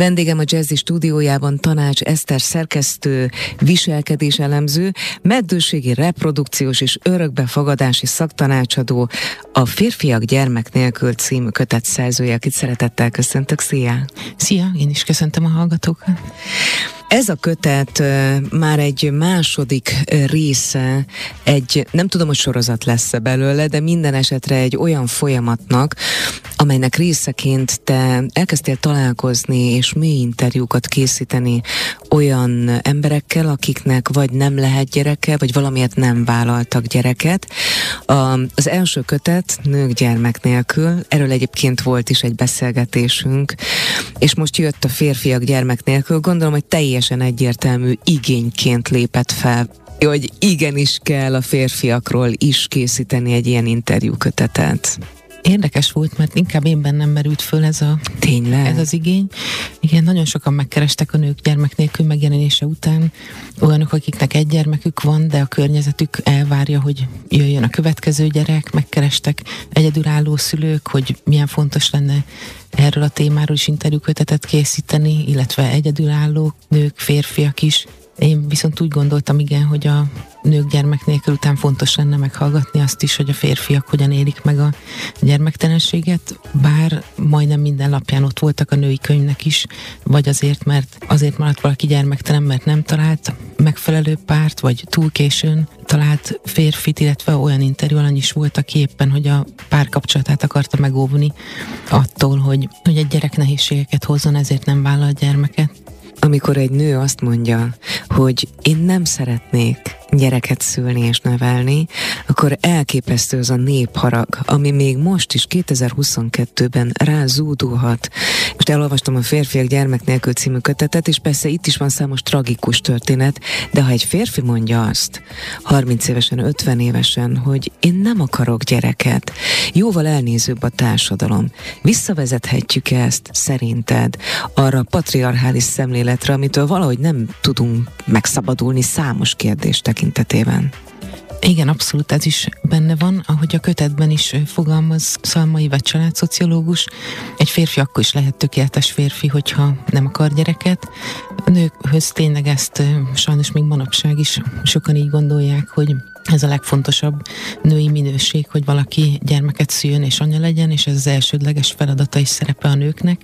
Vendégem a Jazzy stúdiójában Tanács Eszter szerkesztő, viselkedéselemző, meddőségi reprodukciós és örökbefogadási szaktanácsadó, a Férfiak gyermek nélkül című kötet szerzője, akit szeretettel köszöntök. Szia! Szia, én is köszöntöm a hallgatókat. Ez a kötet már egy második része, egy, nem tudom, hogy sorozat lesz-e belőle, de minden esetre egy olyan folyamatnak, amelynek részeként te elkezdtél találkozni és mély interjúkat készíteni olyan emberekkel, akiknek vagy nem lehet gyereke, vagy valamiért nem vállaltak gyereket. Az első kötet Nők gyermek nélkül, erről egyébként volt is egy beszélgetésünk, és most jött a férfiak gyermek nélkül, gondolom, hogy teljesen egyértelmű igényként lépett fel hogy igenis kell a férfiakról is készíteni egy ilyen interjúkötetet. Érdekes volt, mert inkább én bennem merült föl ez, a, Tényleg? ez az igény. Igen, nagyon sokan megkerestek a nők gyermek nélkül megjelenése után. Olyanok, akiknek egy gyermekük van, de a környezetük elvárja, hogy jöjjön a következő gyerek. Megkerestek egyedülálló szülők, hogy milyen fontos lenne erről a témáról is interjúkötetet készíteni, illetve egyedülálló nők, férfiak is én viszont úgy gondoltam, igen, hogy a nők gyermek nélkül után fontos lenne meghallgatni azt is, hogy a férfiak hogyan élik meg a gyermektelenséget, bár majdnem minden lapján ott voltak a női könyvnek is, vagy azért, mert azért maradt valaki gyermektelen, mert nem talált megfelelő párt, vagy túl későn talált férfit, illetve olyan interjú alany is volt, aki éppen, hogy a párkapcsolatát akarta megóvni attól, hogy, hogy egy gyerek nehézségeket hozzon, ezért nem vállal gyermeket amikor egy nő azt mondja, hogy én nem szeretnék gyereket szülni és nevelni, akkor elképesztő az a népharag, ami még most is 2022-ben rázúdulhat. Most elolvastam a Férfiak gyermek nélkül című kötetet, és persze itt is van számos tragikus történet, de ha egy férfi mondja azt, 30 évesen, 50 évesen, hogy én nem akarok gyereket, jóval elnézőbb a társadalom. Visszavezethetjük ezt szerinted arra a patriarchális szemléletre, amitől valahogy nem tudunk megszabadulni számos kérdést tekintetében. Igen, abszolút ez is benne van, ahogy a kötetben is fogalmaz Szalmai vagy családszociológus. Egy férfi akkor is lehet tökéletes férfi, hogyha nem akar gyereket. A nőkhöz tényleg ezt sajnos még manapság is sokan így gondolják, hogy ez a legfontosabb női minőség, hogy valaki gyermeket szüljön és anya legyen, és ez az elsődleges feladata és szerepe a nőknek.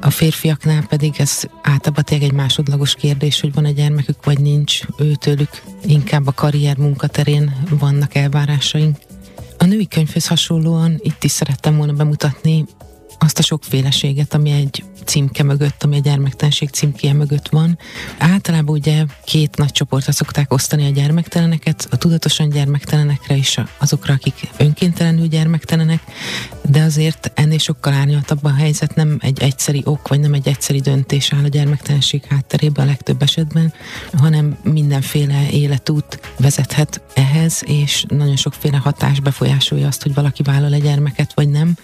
A férfiaknál pedig ez általában tényleg egy másodlagos kérdés, hogy van egy gyermekük, vagy nincs. Őtőlük inkább a karrier munkaterén vannak elvárásaink. A női könyvhöz hasonlóan itt is szerettem volna bemutatni azt a sokféleséget, ami egy címke mögött, ami a gyermektenség címkéje mögött van. Általában ugye két nagy csoportra szokták osztani a gyermekteleneket, a tudatosan gyermektelenekre és azokra, akik önkéntelenül gyermektelenek, de azért ennél sokkal árnyaltabb a helyzet, nem egy egyszeri ok, vagy nem egy egyszeri döntés áll a gyermektelenség hátterében a legtöbb esetben, hanem mindenféle életút vezethet ehhez, és nagyon sokféle hatás befolyásolja azt, hogy valaki vállal egy gyermeket, vagy nem.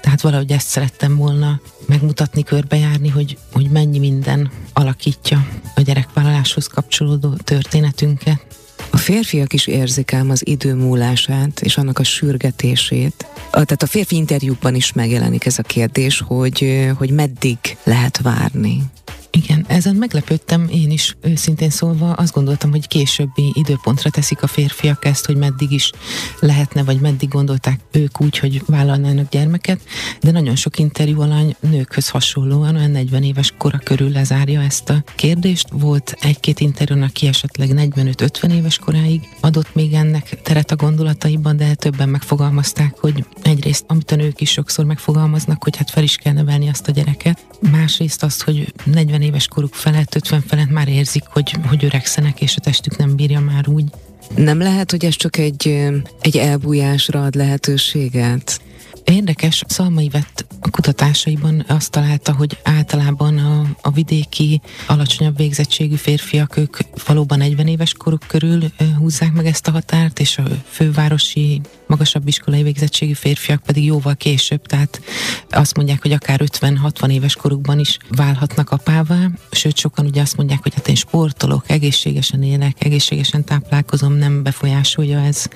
Tehát valahogy ezt szerettem volna megmutatni, körbejárni, hogy, hogy mennyi minden alakítja a gyerekvállaláshoz kapcsolódó történetünket. A férfiak is érzik ám az idő múlását és annak a sürgetését. A, tehát a férfi interjúkban is megjelenik ez a kérdés, hogy, hogy meddig lehet várni. Igen, ezen meglepődtem én is őszintén szólva. Azt gondoltam, hogy későbbi időpontra teszik a férfiak ezt, hogy meddig is lehetne, vagy meddig gondolták ők úgy, hogy vállalnának gyermeket, de nagyon sok interjú alany nőkhöz hasonlóan olyan 40 éves kora körül lezárja ezt a kérdést. Volt egy-két interjú, aki esetleg 45-50 éves koráig adott még ennek teret a gondolataiban, de többen megfogalmazták, hogy egyrészt, amit a nők is sokszor megfogalmaznak, hogy hát fel is kell nevelni azt a gyereket, másrészt azt, hogy 40 éves koruk felett, 50 felett már érzik, hogy, hogy öregszenek, és a testük nem bírja már úgy. Nem lehet, hogy ez csak egy, egy elbújásra ad lehetőséget? Érdekes, Szalmai vett a kutatásaiban azt találta, hogy általában a, a vidéki, alacsonyabb végzettségű férfiak, ők valóban 40 éves koruk körül húzzák meg ezt a határt, és a fővárosi, magasabb iskolai végzettségű férfiak pedig jóval később, tehát azt mondják, hogy akár 50-60 éves korukban is válhatnak apává, sőt sokan ugye azt mondják, hogy hát én sportolok, egészségesen élek, egészségesen táplálkozom, nem befolyásolja ez.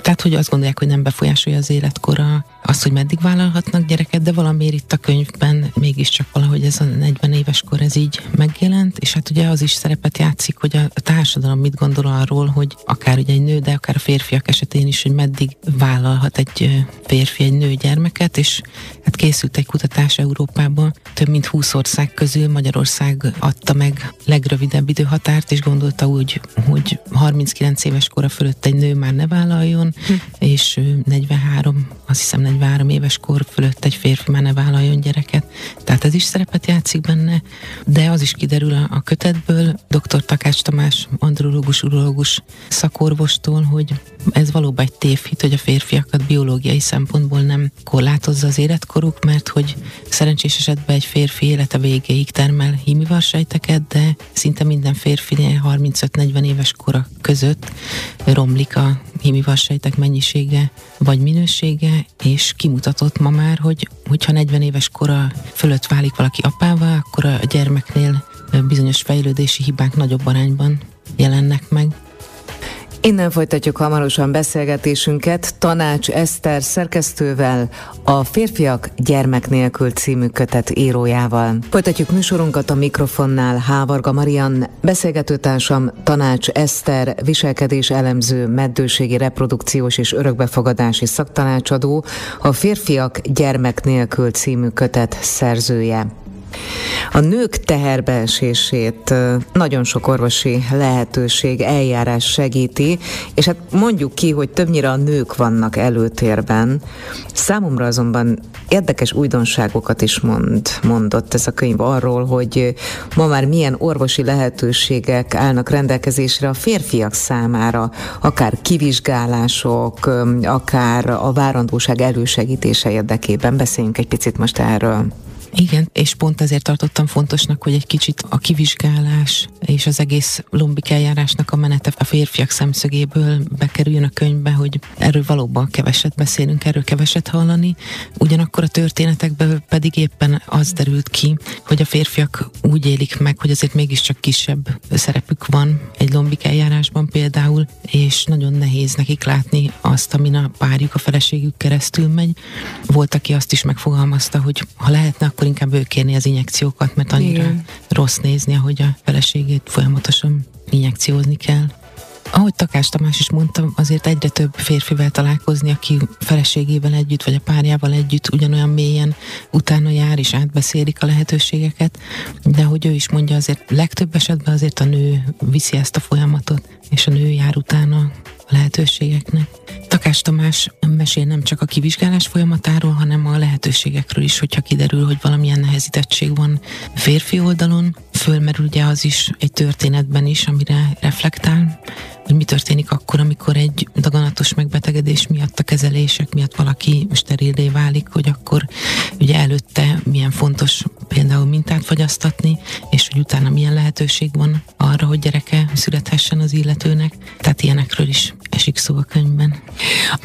Tehát, hogy azt gondolják, hogy nem befolyásolja az életkora az, hogy meddig vállalhatnak gyereket, de valamiért itt a könyvben mégiscsak valahogy ez a 40 éves kor ez így megjelent, és hát ugye az is szerepet játszik, hogy a társadalom mit gondol arról, hogy akár ugye egy nő, de akár a férfiak esetén is, hogy meddig vállalhat egy férfi egy nő gyermeket, és hát készült egy kutatás Európában, több mint 20 ország közül Magyarország adta meg legrövidebb időhatárt, és gondolta úgy, hogy 39 éves kora fölött egy nő már ne vállaljon, hm. és 43, azt hiszem 43 éves kor fölött egy férfi már ne vállaljon gyereket. Tehát ez is szerepet játszik benne, de az is kiderül a, a kötetből, dr. Takács Tamás, andrológus, urológus szakorvostól, hogy ez valóban egy tévhit, hogy a férfiakat biológiai szempontból nem korlátozza az életkoruk, mert hogy szerencsés esetben egy férfi élete végéig termel hímivarsejteket, de szinte minden férfinél 35-40 éves kora között romlik a hímivarsejtek mennyisége vagy minősége, és kimutatott ma már, hogy hogyha 40 éves kora fölött válik valaki apává, akkor a gyermeknél bizonyos fejlődési hibák nagyobb arányban jelennek meg. Innen folytatjuk hamarosan beszélgetésünket Tanács Eszter szerkesztővel, a Férfiak gyermek nélkül című kötet írójával. Folytatjuk műsorunkat a mikrofonnál Hávarga Marian, beszélgetőtársam Tanács Eszter, viselkedés elemző, meddőségi reprodukciós és örökbefogadási szaktanácsadó, a Férfiak gyermek nélkül című kötet szerzője. A nők teherbeesését nagyon sok orvosi lehetőség, eljárás segíti, és hát mondjuk ki, hogy többnyire a nők vannak előtérben. Számomra azonban érdekes újdonságokat is mond, mondott ez a könyv arról, hogy ma már milyen orvosi lehetőségek állnak rendelkezésre a férfiak számára, akár kivizsgálások, akár a várandóság elősegítése érdekében. Beszéljünk egy picit most erről. Igen, és pont ezért tartottam fontosnak, hogy egy kicsit a kivizsgálás és az egész lombik eljárásnak a menete a férfiak szemszögéből bekerüljön a könyvbe, hogy erről valóban keveset beszélünk, erről keveset hallani. Ugyanakkor a történetekből pedig éppen az derült ki, hogy a férfiak úgy élik meg, hogy azért mégiscsak kisebb szerepük van egy lombik eljárásban például, és nagyon nehéz nekik látni azt, amin a párjuk, a feleségük keresztül megy. Volt, aki azt is megfogalmazta, hogy ha lehetne, akkor inkább ő kérni az injekciókat, mert annyira Igen. rossz nézni, hogy a feleségét folyamatosan injekciózni kell. Ahogy Takás Tamás is mondta, azért egyre több férfivel találkozni, aki feleségével együtt, vagy a párjával együtt ugyanolyan mélyen utána jár, és átbeszélik a lehetőségeket, de hogy ő is mondja, azért legtöbb esetben azért a nő viszi ezt a folyamatot, és a nő jár utána lehetőségeknek. Takás Tamás mesél nem csak a kivizsgálás folyamatáról, hanem a lehetőségekről is, hogyha kiderül, hogy valamilyen nehezítettség van férfi oldalon. Fölmerül ugye az is egy történetben is, amire reflektál, hogy mi történik akkor, amikor egy daganatos megbetegedés miatt, a kezelések miatt valaki sterilé válik, hogy akkor ugye előtte milyen fontos például mintát fagyasztatni, és hogy utána milyen lehetőség van arra, hogy gyereke születhessen az illetőnek. Tehát ilyenekről is esik szó a könyvben.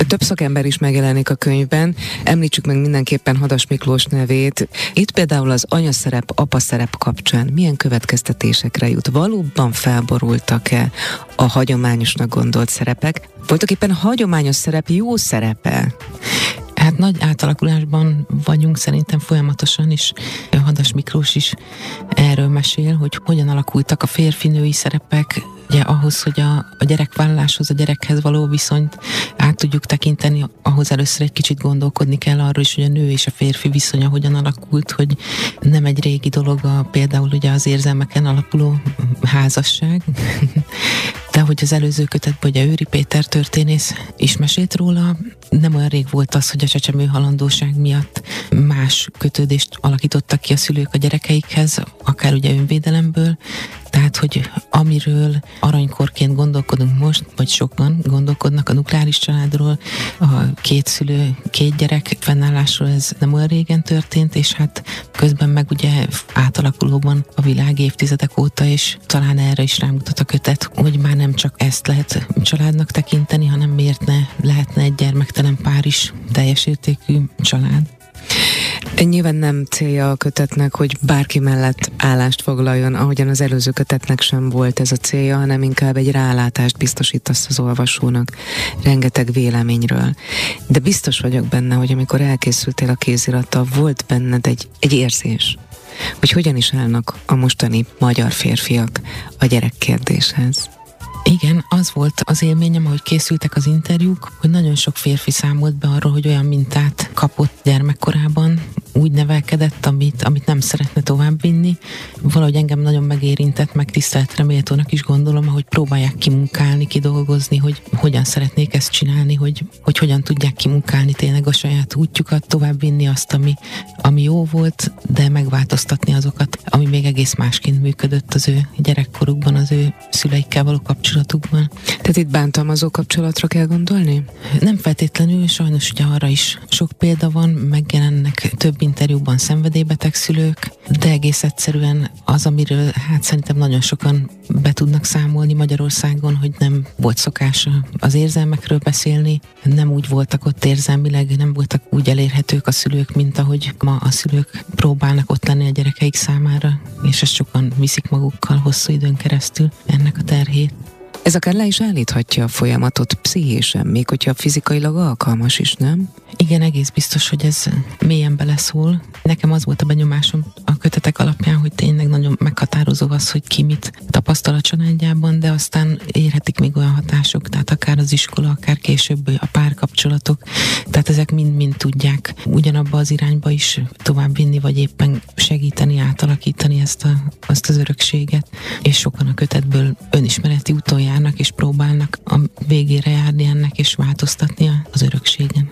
Több szakember is megjelenik a könyvben. Említsük meg mindenképpen Hadas Miklós nevét. Itt például az anyaszerep, apaszerep kapcsán milyen következtetésekre jut? Valóban felborultak-e a hagyományosnak gondolt szerepek? Voltak éppen hagyományos szerep jó szerepe? Hát nagy átalakulásban vagyunk szerintem folyamatosan, és Hadas Miklós is erről mesél, hogy hogyan alakultak a férfi-női szerepek, ugye ahhoz, hogy a, a gyerekvállaláshoz, a gyerekhez való viszonyt át tudjuk tekinteni, ahhoz először egy kicsit gondolkodni kell arról is, hogy a nő és a férfi viszonya hogyan alakult, hogy nem egy régi dolog a, például ugye az érzelmeken alapuló házasság, de hogy az előző kötetben ugye Őri Péter történész is mesélt róla, nem olyan rég volt az, hogy a csecsemő halandóság miatt más kötődést alakítottak ki a szülők a gyerekeikhez, akár ugye önvédelemből, tehát, hogy amiről aranykorként gondolkodunk most, vagy sokan gondolkodnak a nukleáris családról, a két szülő, két gyerek fennállásról, ez nem olyan régen történt, és hát közben meg ugye átalakulóban a világ évtizedek óta, és talán erre is rámutat a kötet, hogy már nem csak ezt lehet családnak tekinteni, hanem miért ne lehetne egy gyermektelen pár is teljes értékű család. Nyilván nem célja a kötetnek, hogy bárki mellett állást foglaljon, ahogyan az előző kötetnek sem volt ez a célja, hanem inkább egy rálátást biztosítasz az olvasónak rengeteg véleményről. De biztos vagyok benne, hogy amikor elkészültél a kézirata, volt benned egy, egy érzés, hogy hogyan is állnak a mostani magyar férfiak a gyerekkérdéshez. Igen, az volt az élményem, ahogy készültek az interjúk, hogy nagyon sok férfi számolt be arról, hogy olyan mintát kapott gyermekkorában, úgy nevelkedett, amit, amit nem szeretne továbbvinni. Valahogy engem nagyon megérintett, meg tisztelt méltónak is gondolom, hogy próbálják kimunkálni, kidolgozni, hogy hogyan szeretnék ezt csinálni, hogy, hogy hogyan tudják kimunkálni tényleg a saját útjukat, továbbvinni azt, ami, ami jó volt, de megváltoztatni azokat, ami még egész másként működött az ő gyerekkorukban, az ő szüleikkel való kapcsolatukban. Tehát itt bántalmazó kapcsolatra kell gondolni? Nem feltétlenül, sajnos ugye arra is sok példa van, megjelennek több interjúban szenvedélybeteg szülők, de egész egyszerűen az, amiről hát szerintem nagyon sokan be tudnak számolni Magyarországon, hogy nem volt szokás az érzelmekről beszélni, nem úgy voltak ott érzelmileg, nem voltak úgy elérhetők a szülők, mint ahogy ma a szülők próbálnak ott lenni a gyerekeik számára, és ezt sokan viszik magukkal hosszú időn keresztül ennek a terhét. Ez akár le is állíthatja a folyamatot pszichésen, még hogyha fizikailag alkalmas is, nem? Igen, egész biztos, hogy ez mélyen beleszól. Nekem az volt a benyomásom a kötetek alapján, hogy tényleg nagyon meghatározó az, hogy ki mit tapasztal a családjában, de aztán érhetik még olyan hatások, tehát akár az iskola, akár később a párkapcsolatok, tehát ezek mind-mind tudják ugyanabba az irányba is tovább vinni, vagy éppen segíteni, átalakítani ezt, a, azt az örökséget. És sokan a kötetből önismereti úton járnak, és próbálnak a végére járni ennek, és változtatni az örökségen.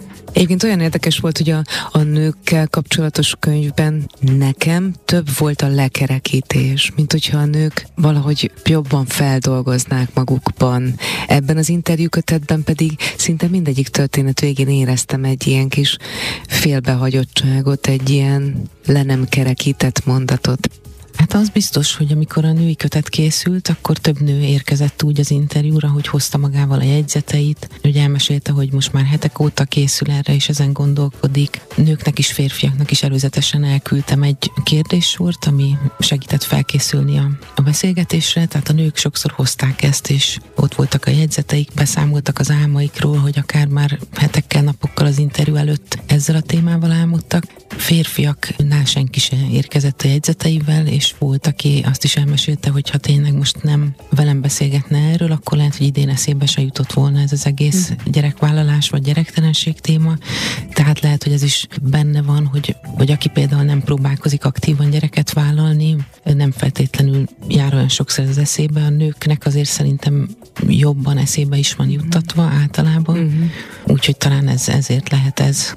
Egyébként olyan érdekes volt, hogy a, a nőkkel kapcsolatos könyvben nekem több volt a lekerekítés, mint hogyha a nők valahogy jobban feldolgoznák magukban. Ebben az interjúkötetben pedig szinte mindegyik történet végén éreztem egy ilyen kis félbehagyottságot, egy ilyen le nem kerekített mondatot. Hát az biztos, hogy amikor a női kötet készült, akkor több nő érkezett úgy az interjúra, hogy hozta magával a jegyzeteit, hogy elmesélte, hogy most már hetek óta készül erre, és ezen gondolkodik. Nőknek is, férfiaknak is előzetesen elküldtem egy kérdéssort, ami segített felkészülni a, a beszélgetésre, tehát a nők sokszor hozták ezt, és ott voltak a jegyzeteik, beszámoltak az álmaikról, hogy akár már hetekkel, napokkal az interjú előtt ezzel a témával álmodtak. Férfiaknál senki sem érkezett a jegyzeteivel, és volt, aki azt is elmesélte, hogy ha tényleg most nem velem beszélgetne erről, akkor lehet, hogy idén eszébe se jutott volna ez az egész mm. gyerekvállalás vagy gyerektelenség téma. Tehát lehet, hogy ez is benne van, hogy, hogy aki például nem próbálkozik aktívan gyereket vállalni, nem feltétlenül jár olyan sokszor az eszébe. A nőknek azért szerintem jobban eszébe is van juttatva általában. Mm-hmm. Úgyhogy talán ez ezért lehet ez.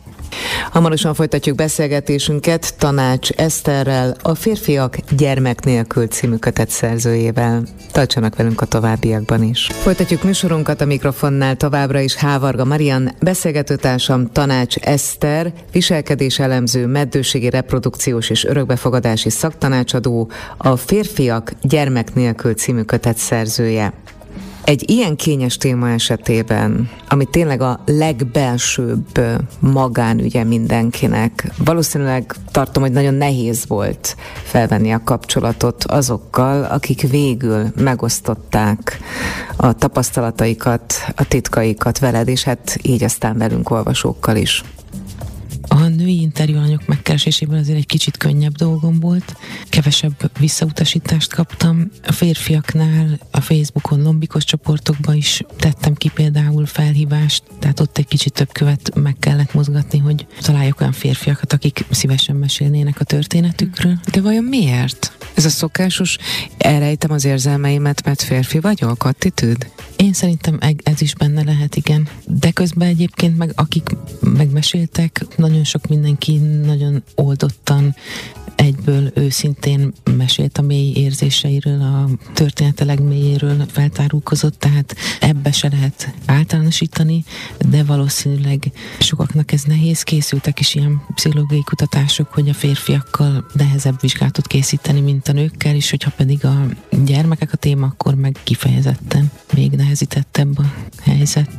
Hamarosan folytatjuk beszélgetésünket Tanács Eszterrel, a Férfiak gyermek nélkül című kötet szerzőjével. Tartsanak velünk a továbbiakban is. Folytatjuk műsorunkat a mikrofonnál továbbra is Hávarga Marian, beszélgetőtársam Tanács Eszter, viselkedés elemző, meddőségi reprodukciós és örökbefogadási szaktanácsadó, a Férfiak gyermek nélkül című kötet szerzője. Egy ilyen kényes téma esetében, ami tényleg a legbelsőbb magánügye mindenkinek, valószínűleg tartom, hogy nagyon nehéz volt felvenni a kapcsolatot azokkal, akik végül megosztották a tapasztalataikat, a titkaikat veled, és hát így aztán velünk olvasókkal is. Női interjúanyok megkeresésében azért egy kicsit könnyebb dolgom volt, kevesebb visszautasítást kaptam. A férfiaknál a Facebookon lombikos csoportokba is tettem ki például felhívást, tehát ott egy kicsit több követ meg kellett mozgatni, hogy találjak olyan férfiakat, akik szívesen mesélnének a történetükről. De vajon miért? Ez a szokásos, elrejtem az érzelmeimet, mert férfi vagyok, attitűd? Én szerintem ez is benne lehet, igen. De közben egyébként meg akik megmeséltek, nagyon sok mindenki nagyon oldottan egyből őszintén mesélt a mély érzéseiről, a története legmélyéről feltárulkozott, tehát ebbe se lehet általánosítani, de valószínűleg sokaknak ez nehéz. Készültek is ilyen pszichológiai kutatások, hogy a férfiakkal nehezebb vizsgálatot készíteni, mint a nőkkel, és hogyha pedig a gyermekek a téma, akkor meg kifejezetten még nehezítettebb a helyzet.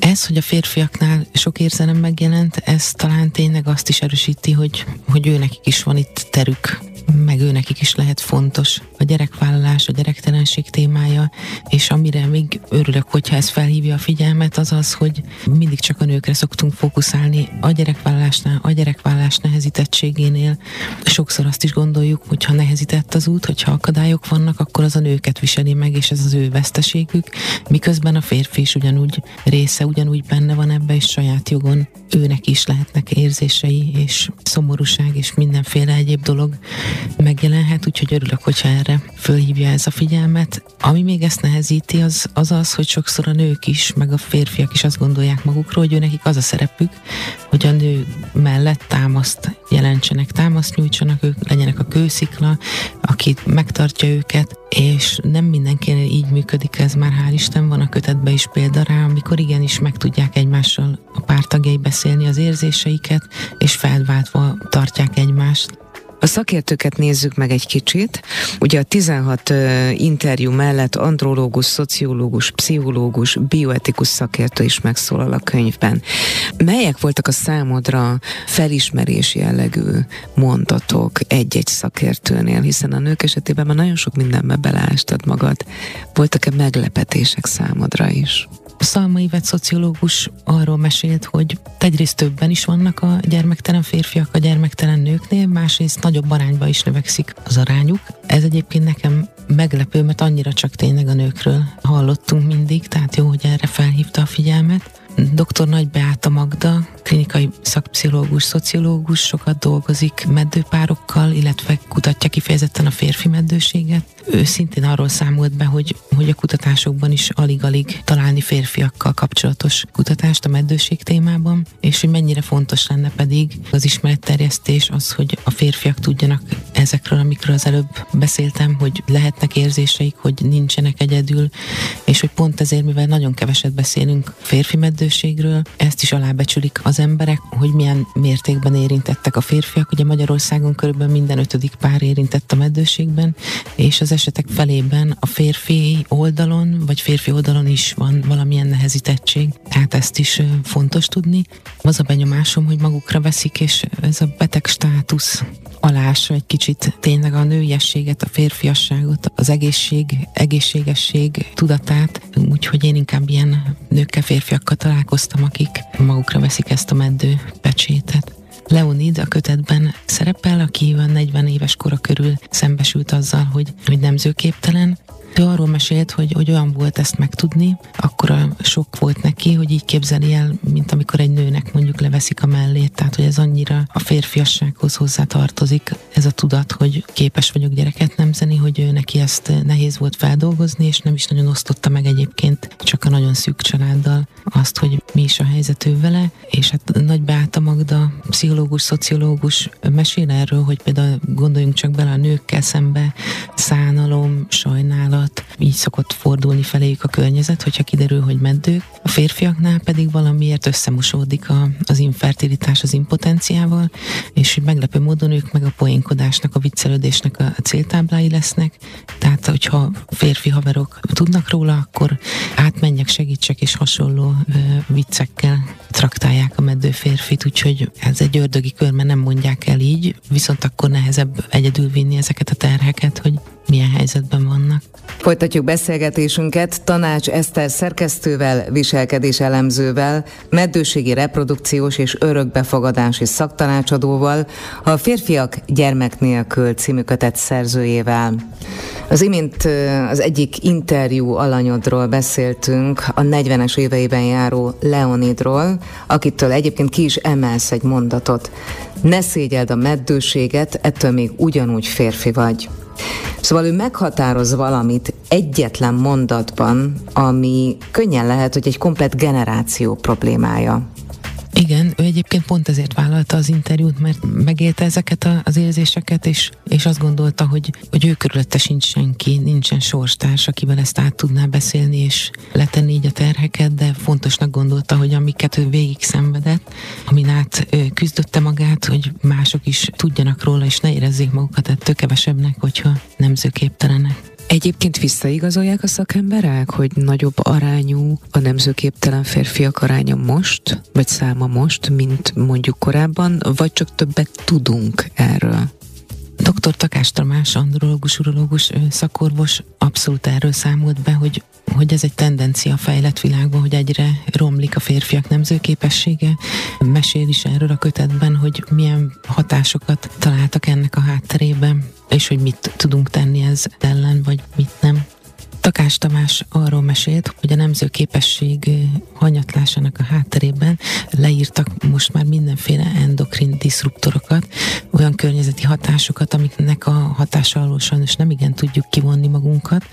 Ez, hogy a férfiaknál sok érzelem megjelent, ez talán tényleg azt is erősíti, hogy, hogy ő nekik is van itt terük meg ő nekik is lehet fontos. A gyerekvállalás, a gyerektelenség témája, és amire még örülök, hogyha ez felhívja a figyelmet, az az, hogy mindig csak a nőkre szoktunk fókuszálni a gyerekvállalásnál, a gyerekvállalás nehezítettségénél. Sokszor azt is gondoljuk, hogy ha nehezített az út, hogyha akadályok vannak, akkor az a nőket viseli meg, és ez az ő veszteségük, miközben a férfi is ugyanúgy része, ugyanúgy benne van ebbe, és saját jogon őnek is lehetnek érzései, és szomorúság, és mindenféle egyéb dolog, megjelenhet, úgyhogy örülök, hogyha erre fölhívja ez a figyelmet. Ami még ezt nehezíti, az az, az hogy sokszor a nők is, meg a férfiak is azt gondolják magukról, hogy ő az a szerepük, hogy a nő mellett támaszt jelentsenek, támaszt nyújtsanak, ők legyenek a kőszikla, aki megtartja őket, és nem mindenkinél így működik ez, már hál' Isten van a kötetben is példa rá, amikor igenis meg tudják egymással a pártagjai beszélni az érzéseiket, és felváltva tartják egymást. A szakértőket nézzük meg egy kicsit. Ugye a 16 interjú mellett andrológus, szociológus, pszichológus, bioetikus szakértő is megszólal a könyvben. Melyek voltak a számodra felismerés jellegű mondatok egy-egy szakértőnél, hiszen a nők esetében már nagyon sok mindenbe beleástad magad. Voltak-e meglepetések számodra is? Szalmai vett szociológus arról mesélt, hogy egyrészt többen is vannak a gyermektelen férfiak a gyermektelen nőknél, másrészt nagyobb arányba is növekszik az arányuk. Ez egyébként nekem meglepő, mert annyira csak tényleg a nőkről hallottunk mindig, tehát jó, hogy erre felhívta a figyelmet. Dr. Nagy Beáta Magda, klinikai szakpszichológus, szociológus, sokat dolgozik meddőpárokkal, illetve kutatja kifejezetten a férfi meddőséget. Ő szintén arról számolt be, hogy, hogy a kutatásokban is alig-alig találni férfiakkal kapcsolatos kutatást a meddőség témában, és hogy mennyire fontos lenne pedig az ismeretterjesztés, az, hogy a férfiak tudjanak ezekről, amikről az előbb beszéltem, hogy lehetnek érzéseik, hogy nincsenek egyedül, és hogy pont ezért, mivel nagyon keveset beszélünk férfi meddőségről, ezt is alábecsülik az emberek, hogy milyen mértékben érintettek a férfiak. Ugye Magyarországon körülbelül minden ötödik pár érintett a meddőségben, és az esetek felében a férfi oldalon, vagy férfi oldalon is van valamilyen nehezítettség. Tehát ezt is fontos tudni. Az a benyomásom, hogy magukra veszik, és ez a beteg státusz alása egy kicsit tényleg a nőiességet, a férfiasságot, az egészség, egészségesség tudatát, úgyhogy én inkább ilyen nőkkel, férfiakkal találkoztam, akik magukra veszik ezt a meddő pecsétet. Leonid a kötetben szerepel, aki a 40 éves kora körül szembesült azzal, hogy, hogy nemzőképtelen, ő arról mesélt, hogy, hogy olyan volt ezt megtudni, akkor sok volt neki, hogy így képzeli el, mint amikor egy nőnek mondjuk leveszik a mellét, tehát hogy ez annyira a férfiassághoz hozzá tartozik, ez a tudat, hogy képes vagyok gyereket nemzeni, hogy ő neki ezt nehéz volt feldolgozni, és nem is nagyon osztotta meg egyébként csak a nagyon szűk családdal azt, hogy mi is a helyzet ő vele, és hát Nagy Beáta Magda, pszichológus, szociológus mesél erről, hogy például gondoljunk csak bele a nőkkel szembe, szánalom, sajnálat, alatt így szokott fordulni feléjük a környezet, hogyha kiderül, hogy meddők. A férfiaknál pedig valamiért összemosódik a, az infertilitás az impotenciával, és hogy meglepő módon ők meg a poénkodásnak, a viccelődésnek a céltáblái lesznek. Tehát, hogyha férfi haverok tudnak róla, akkor átmenjek, segítsek, és hasonló ö, viccekkel traktálják a meddő férfit, úgyhogy ez egy ördögi kör, mert nem mondják el így, viszont akkor nehezebb egyedül vinni ezeket a terheket, hogy milyen helyzetben vannak. Folytatjuk beszélgetésünket Tanács Eszter szerkesztővel, viselkedés elemzővel, meddőségi reprodukciós és örökbefogadási szaktanácsadóval, a Férfiak gyermek nélkül című kötet szerzőjével. Az imént az egyik interjú alanyodról beszéltünk, a 40-es éveiben járó Leonidról, akitől egyébként ki is emelsz egy mondatot. Ne szégyeld a meddőséget, ettől még ugyanúgy férfi vagy. Szóval ő meghatároz valamit egyetlen mondatban, ami könnyen lehet, hogy egy komplet generáció problémája. Igen, ő egyébként pont ezért vállalta az interjút, mert megélte ezeket a, az érzéseket, és, és azt gondolta, hogy, hogy ő körülötte sincs senki, nincsen sorstárs, akivel ezt át tudná beszélni, és letenni így a terheket, de fontosnak gondolta, hogy amiket ő végig szenvedett, amin át ő küzdötte magát, hogy mások is tudjanak róla, és ne érezzék magukat ettől kevesebbnek, hogyha nemzőképtelenek. Egyébként visszaigazolják a szakemberek, hogy nagyobb arányú a nemzőképtelen férfiak aránya most, vagy száma most, mint mondjuk korábban, vagy csak többet tudunk erről? Dr. Takás Tamás, andrológus, urológus szakorvos abszolút erről számolt be, hogy, hogy ez egy tendencia a fejlett világban, hogy egyre romlik a férfiak nemzőképessége. Mesél is erről a kötetben, hogy milyen hatásokat találtak ennek a hátterében, és hogy mit tudunk tenni ez ellen, vagy mit nem. Takás Tamás arról mesélt, hogy a nemzőképesség hanyatlásának a hátterében leírtak most már mindenféle endokrin diszruptorokat, olyan környezeti hatásokat, amiknek a hatása alól sajnos nem igen tudjuk kivonni magunkat.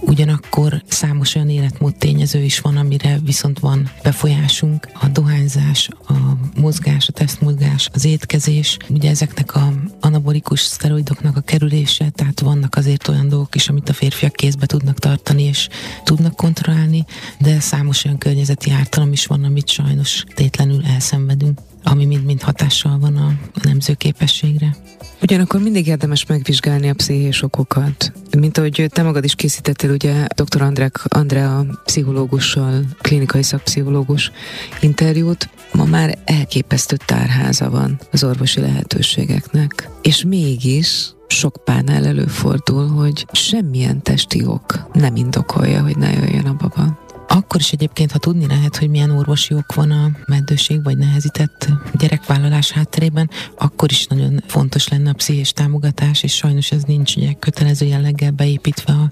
Ugyanakkor számos olyan életmód tényező is van, amire viszont van befolyásunk. A dohányzás, a mozgás, a tesztmozgás, az étkezés, ugye ezeknek a anabolikus szteroidoknak a kerülése, tehát vannak azért olyan dolgok is, amit a férfiak kézbe tudnak tartani és tudnak kontrollálni, de számos olyan környezeti ártalom is van, amit sajnos tétlenül elszenvedünk ami mind-mind hatással van a nemzőképességre. Ugyanakkor mindig érdemes megvizsgálni a pszichés okokat. Mint ahogy te magad is készítettél, ugye dr. Andrek, Andrea pszichológussal, klinikai szakpszichológus interjút, ma már elképesztő tárháza van az orvosi lehetőségeknek. És mégis sok párnál előfordul, hogy semmilyen testi ok nem indokolja, hogy ne jöjjön a baba. Akkor is egyébként, ha tudni lehet, hogy milyen orvosi ok van a meddőség vagy nehezített gyerekvállalás hátterében, akkor is nagyon fontos lenne a pszichés támogatás, és sajnos ez nincs ugye kötelező jelleggel beépítve a,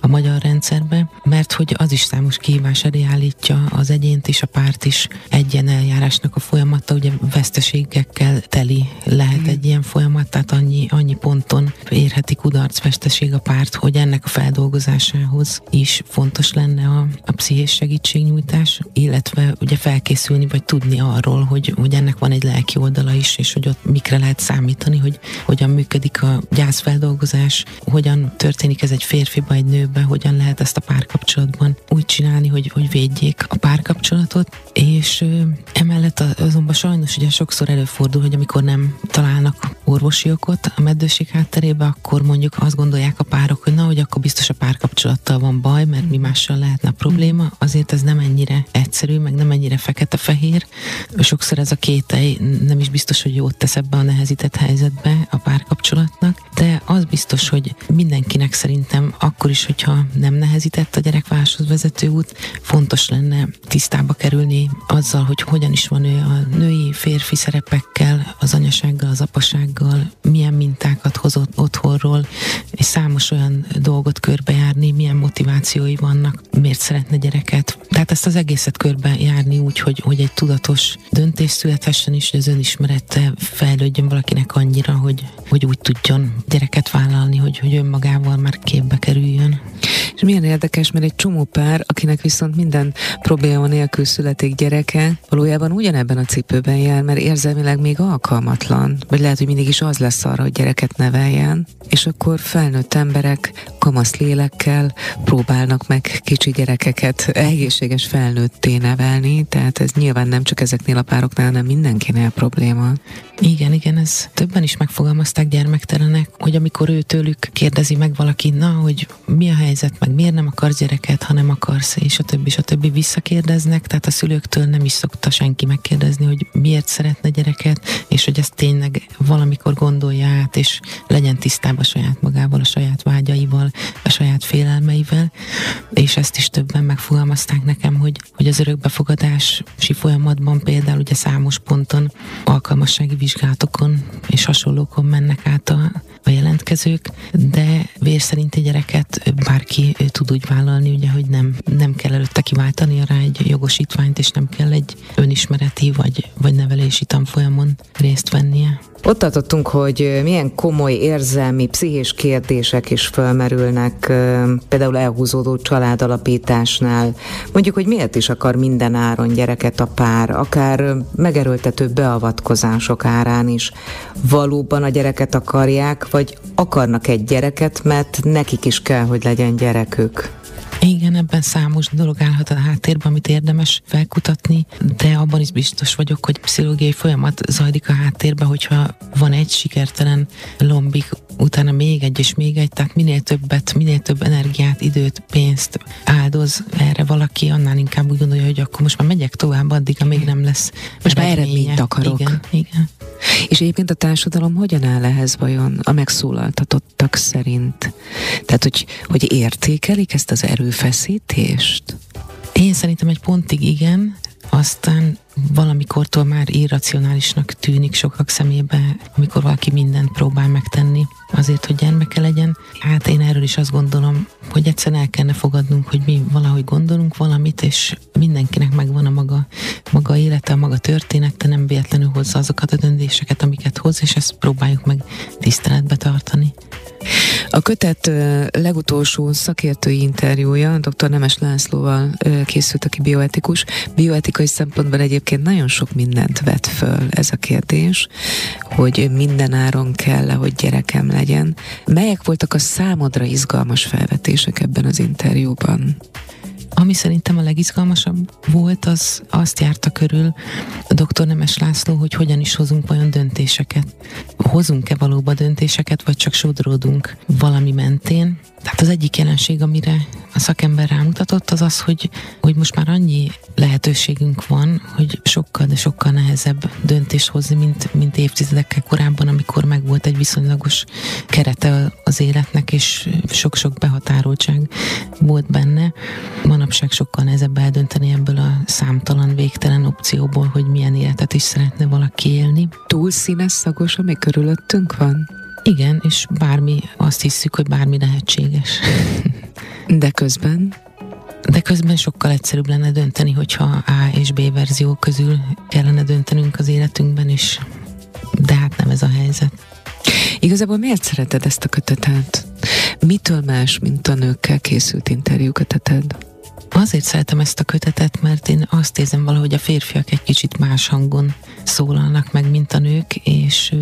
a magyar rendszerbe, mert hogy az is számos kihívás elé állítja az egyént és a párt is egyen eljárásnak a folyamata, ugye veszteségekkel teli lehet mm. egy ilyen folyamat, tehát annyi, annyi ponton érheti kudarc, veszteség a párt, hogy ennek a feldolgozásához is fontos lenne a, a pszichés és segítségnyújtás, illetve ugye felkészülni, vagy tudni arról, hogy, hogy ennek van egy lelki oldala is, és hogy ott mikre lehet számítani, hogy hogyan működik a gyászfeldolgozás, hogyan történik ez egy férfiba, egy nőbe, hogyan lehet ezt a párkapcsolatban úgy csinálni, hogy, hogy védjék a párkapcsolatot, és emellett azonban sajnos ugye sokszor előfordul, hogy amikor nem találnak orvosi okot a meddőség hátterébe, akkor mondjuk azt gondolják a párok, hogy na, hogy akkor biztos a párkapcsolattal van baj, mert mi mással lehetne probléma, azért ez nem ennyire egyszerű, meg nem ennyire fekete-fehér. Sokszor ez a kételj nem is biztos, hogy jót tesz ebbe a nehezített helyzetbe a párkapcsolatnak, de az biztos, hogy mindenkinek szerintem akkor is, hogyha nem nehezített a gyerekvállaláshoz vezető út, fontos lenne tisztába kerülni azzal, hogy hogyan is van ő a női, férfi szerepekkel, az anyasággal, az apasággal, milyen mintákat hozott otthonról, és számos olyan dolgot körbejárni, milyen motivációi vannak, miért szeretne gyereket. Tehát ezt az egészet körbe járni úgy, hogy, hogy egy tudatos döntés születhessen is, hogy az önismerete fejlődjön valakinek annyira, hogy, hogy úgy tudjon gyereket vállalni, hogy, hogy önmagával már képbe kerüljön. És milyen érdekes, mert egy csomó pár, akinek viszont minden probléma nélkül születik gyereke, valójában ugyanebben a cipőben jár, mert érzelmileg még alkalmatlan, vagy lehet, hogy mindig is az lesz arra, hogy gyereket neveljen, és akkor felnőtt emberek kamasz lélekkel próbálnak meg kicsi gyerekeket egészséges felnőtté nevelni, tehát ez nyilván nem csak ezeknél a pároknál, hanem mindenkinél probléma. Igen, igen, ez többen is megfogalmazták gyermektelenek, hogy amikor ő tőlük kérdezi meg valaki, na, hogy mi a helyzet, meg miért nem akarsz gyereket, ha nem akarsz, és a többi, és a többi visszakérdeznek, tehát a szülőktől nem is szokta senki megkérdezni, hogy miért szeretne gyereket, és hogy ezt tényleg valamikor gondolja át, és legyen tisztában saját magával, a saját vágyaival, a saját félelmeivel, és ezt is többen megfogalmazták nekem, hogy, hogy az örökbefogadási folyamatban például ugye számos ponton alkalmassági vizsgálatokon és hasonlókon mennek át a, a jelentkezők, de vér szerinti gyereket bárki tud úgy vállalni, ugye, hogy nem, nem kell előtte kiváltani rá egy jogosítványt, és nem kell egy önismereti vagy, vagy nevelési tanfolyamon részt vennie. Ott tartottunk, hogy milyen komoly érzelmi, pszichés kérdések is felmerülnek, például elhúzódó családalapításnál. Mondjuk, hogy miért is akar minden áron gyereket a pár, akár megerőltető beavatkozások árán is. Valóban a gyereket akarják, vagy akarnak egy gyereket, mert nekik is kell, hogy legyen gyerekük? Igen, ebben számos dolog állhat a háttérben, amit érdemes felkutatni, de abban is biztos vagyok, hogy pszichológiai folyamat zajlik a háttérben, hogyha van egy sikertelen lombik, utána még egy és még egy, tehát minél többet, minél több energiát, időt, pénzt áldoz erre valaki, annál inkább úgy gondolja, hogy akkor most már megyek tovább addig, amíg nem lesz Most már eredményt akarok. Igen, igen. És egyébként a társadalom hogyan áll ehhez vajon a megszólaltatottak szerint? Tehát, hogy, hogy értékelik ezt az erőfeszítést? Én szerintem egy pontig igen, aztán valamikortól már irracionálisnak tűnik sokak szemébe, amikor valaki mindent próbál megtenni azért, hogy gyermeke legyen. Hát én erről is azt gondolom, hogy egyszerűen el kellene fogadnunk, hogy mi valahogy gondolunk valamit, és mindenkinek megvan a maga, maga élete, a maga története, nem véletlenül hozza azokat a döntéseket, amiket hoz, és ezt próbáljuk meg tiszteletbe tartani. A kötet legutolsó szakértői interjúja dr. Nemes Lászlóval készült, aki bioetikus. Bioetikai szempontból egyébként nagyon sok mindent vet föl ez a kérdés, hogy minden áron kell hogy gyerekem legyen. Melyek voltak a számodra izgalmas felvetések ebben az interjúban? Ami szerintem a legizgalmasabb volt, az azt járta körül a doktor Nemes László, hogy hogyan is hozunk olyan döntéseket. Hozunk-e valóban döntéseket, vagy csak sodródunk valami mentén. Tehát az egyik jelenség, amire a szakember rámutatott, az az, hogy, hogy most már annyi lehetőségünk van, hogy sokkal, de sokkal nehezebb döntést hozni, mint, mint évtizedekkel korábban, amikor meg volt egy viszonylagos kerete az életnek, és sok-sok behatároltság volt benne. Manapság sokkal nehezebb eldönteni ebből a számtalan, végtelen opcióból, hogy milyen életet is szeretne valaki élni. Túl színes szagos, ami körülöttünk van? Igen, és bármi, azt hiszük, hogy bármi lehetséges. De közben? De közben sokkal egyszerűbb lenne dönteni, hogyha A és B verzió közül kellene döntenünk az életünkben is. De hát nem ez a helyzet. Igazából miért szereted ezt a kötetet? Mitől más, mint a nőkkel készült interjú köteted? Azért szeretem ezt a kötetet, mert én azt érzem valahogy a férfiak egy kicsit más hangon szólalnak meg, mint a nők, és,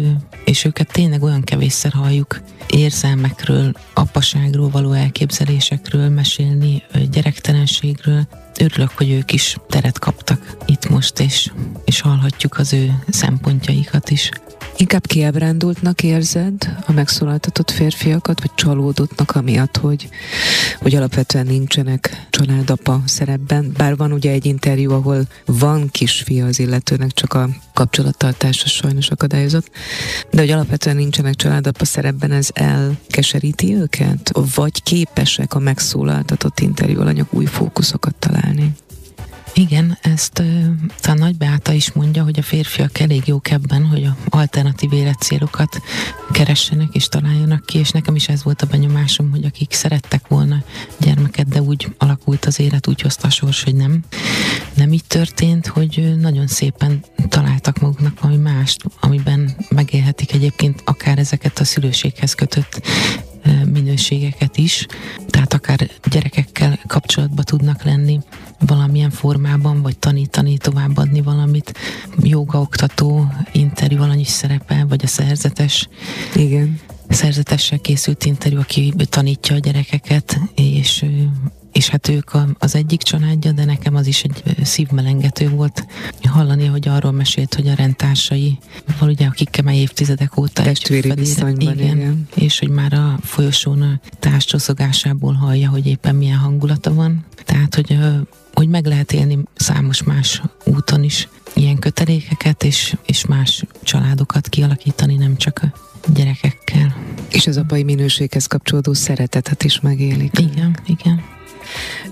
és őket tényleg olyan kevésszer halljuk érzelmekről, apaságról való elképzelésekről mesélni, gyerektelenségről. Örülök, hogy ők is teret kaptak itt most, és, és hallhatjuk az ő szempontjaikat is. Inkább kiábrándultnak érzed a megszólaltatott férfiakat, vagy csalódottnak amiatt, hogy, hogy alapvetően nincsenek családapa szerepben? Bár van ugye egy interjú, ahol van kisfia az illetőnek, csak a kapcsolattartása sajnos akadályozott, de hogy alapvetően nincsenek családapa szerepben, ez elkeseríti őket? Vagy képesek a megszólaltatott interjú alanyok új fókuszokat találni? Igen, ezt talán Nagy Beáta is mondja, hogy a férfiak elég jók ebben, hogy a alternatív életcélokat keressenek és találjanak ki, és nekem is ez volt a benyomásom, hogy akik szerettek volna gyermeket, de úgy alakult az élet, úgy hozta a sors, hogy nem. Nem így történt, hogy nagyon szépen találtak maguknak valami mást, amiben megélhetik egyébként akár ezeket a szülőséghez kötött minőségeket is, tehát akár gyerekekkel kapcsolatba tudnak lenni valamilyen formában, vagy tanítani, továbbadni valamit. Jogaoktató interjú alany is szerepel, vagy a szerzetes. Igen. Szerzetessel készült interjú, aki tanítja a gyerekeket, és és hát ők az egyik családja, de nekem az is egy szívmelengető volt hallani, hogy arról mesélt, hogy a rendtársai, ugye akikkel már évtizedek óta testvéri viszonyban, igen, igen. És hogy már a folyosón a társcsoszogásából hallja, hogy éppen milyen hangulata van. Tehát, hogy hogy meg lehet élni számos más úton is ilyen kötelékeket, és, és más családokat kialakítani, nem csak a gyerekekkel. És az apai minőséghez kapcsolódó szeretetet is megélik. Igen, igen.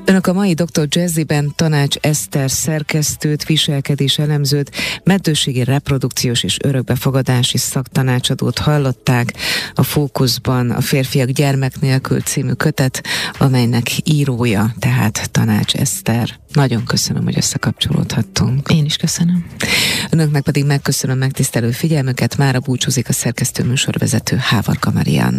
Önök a mai Dr. Jazzyben Tanács Eszter szerkesztőt, viselkedés elemzőt, meddőségi reprodukciós és örökbefogadási szaktanácsadót hallották. A fókuszban a Férfiak gyermek nélkül című kötet, amelynek írója, tehát Tanács Eszter. Nagyon köszönöm, hogy összekapcsolódhattunk. Én is köszönöm. Önöknek pedig megköszönöm megtisztelő figyelmüket. Mára búcsúzik a szerkesztő műsorvezető Hávarka Marian.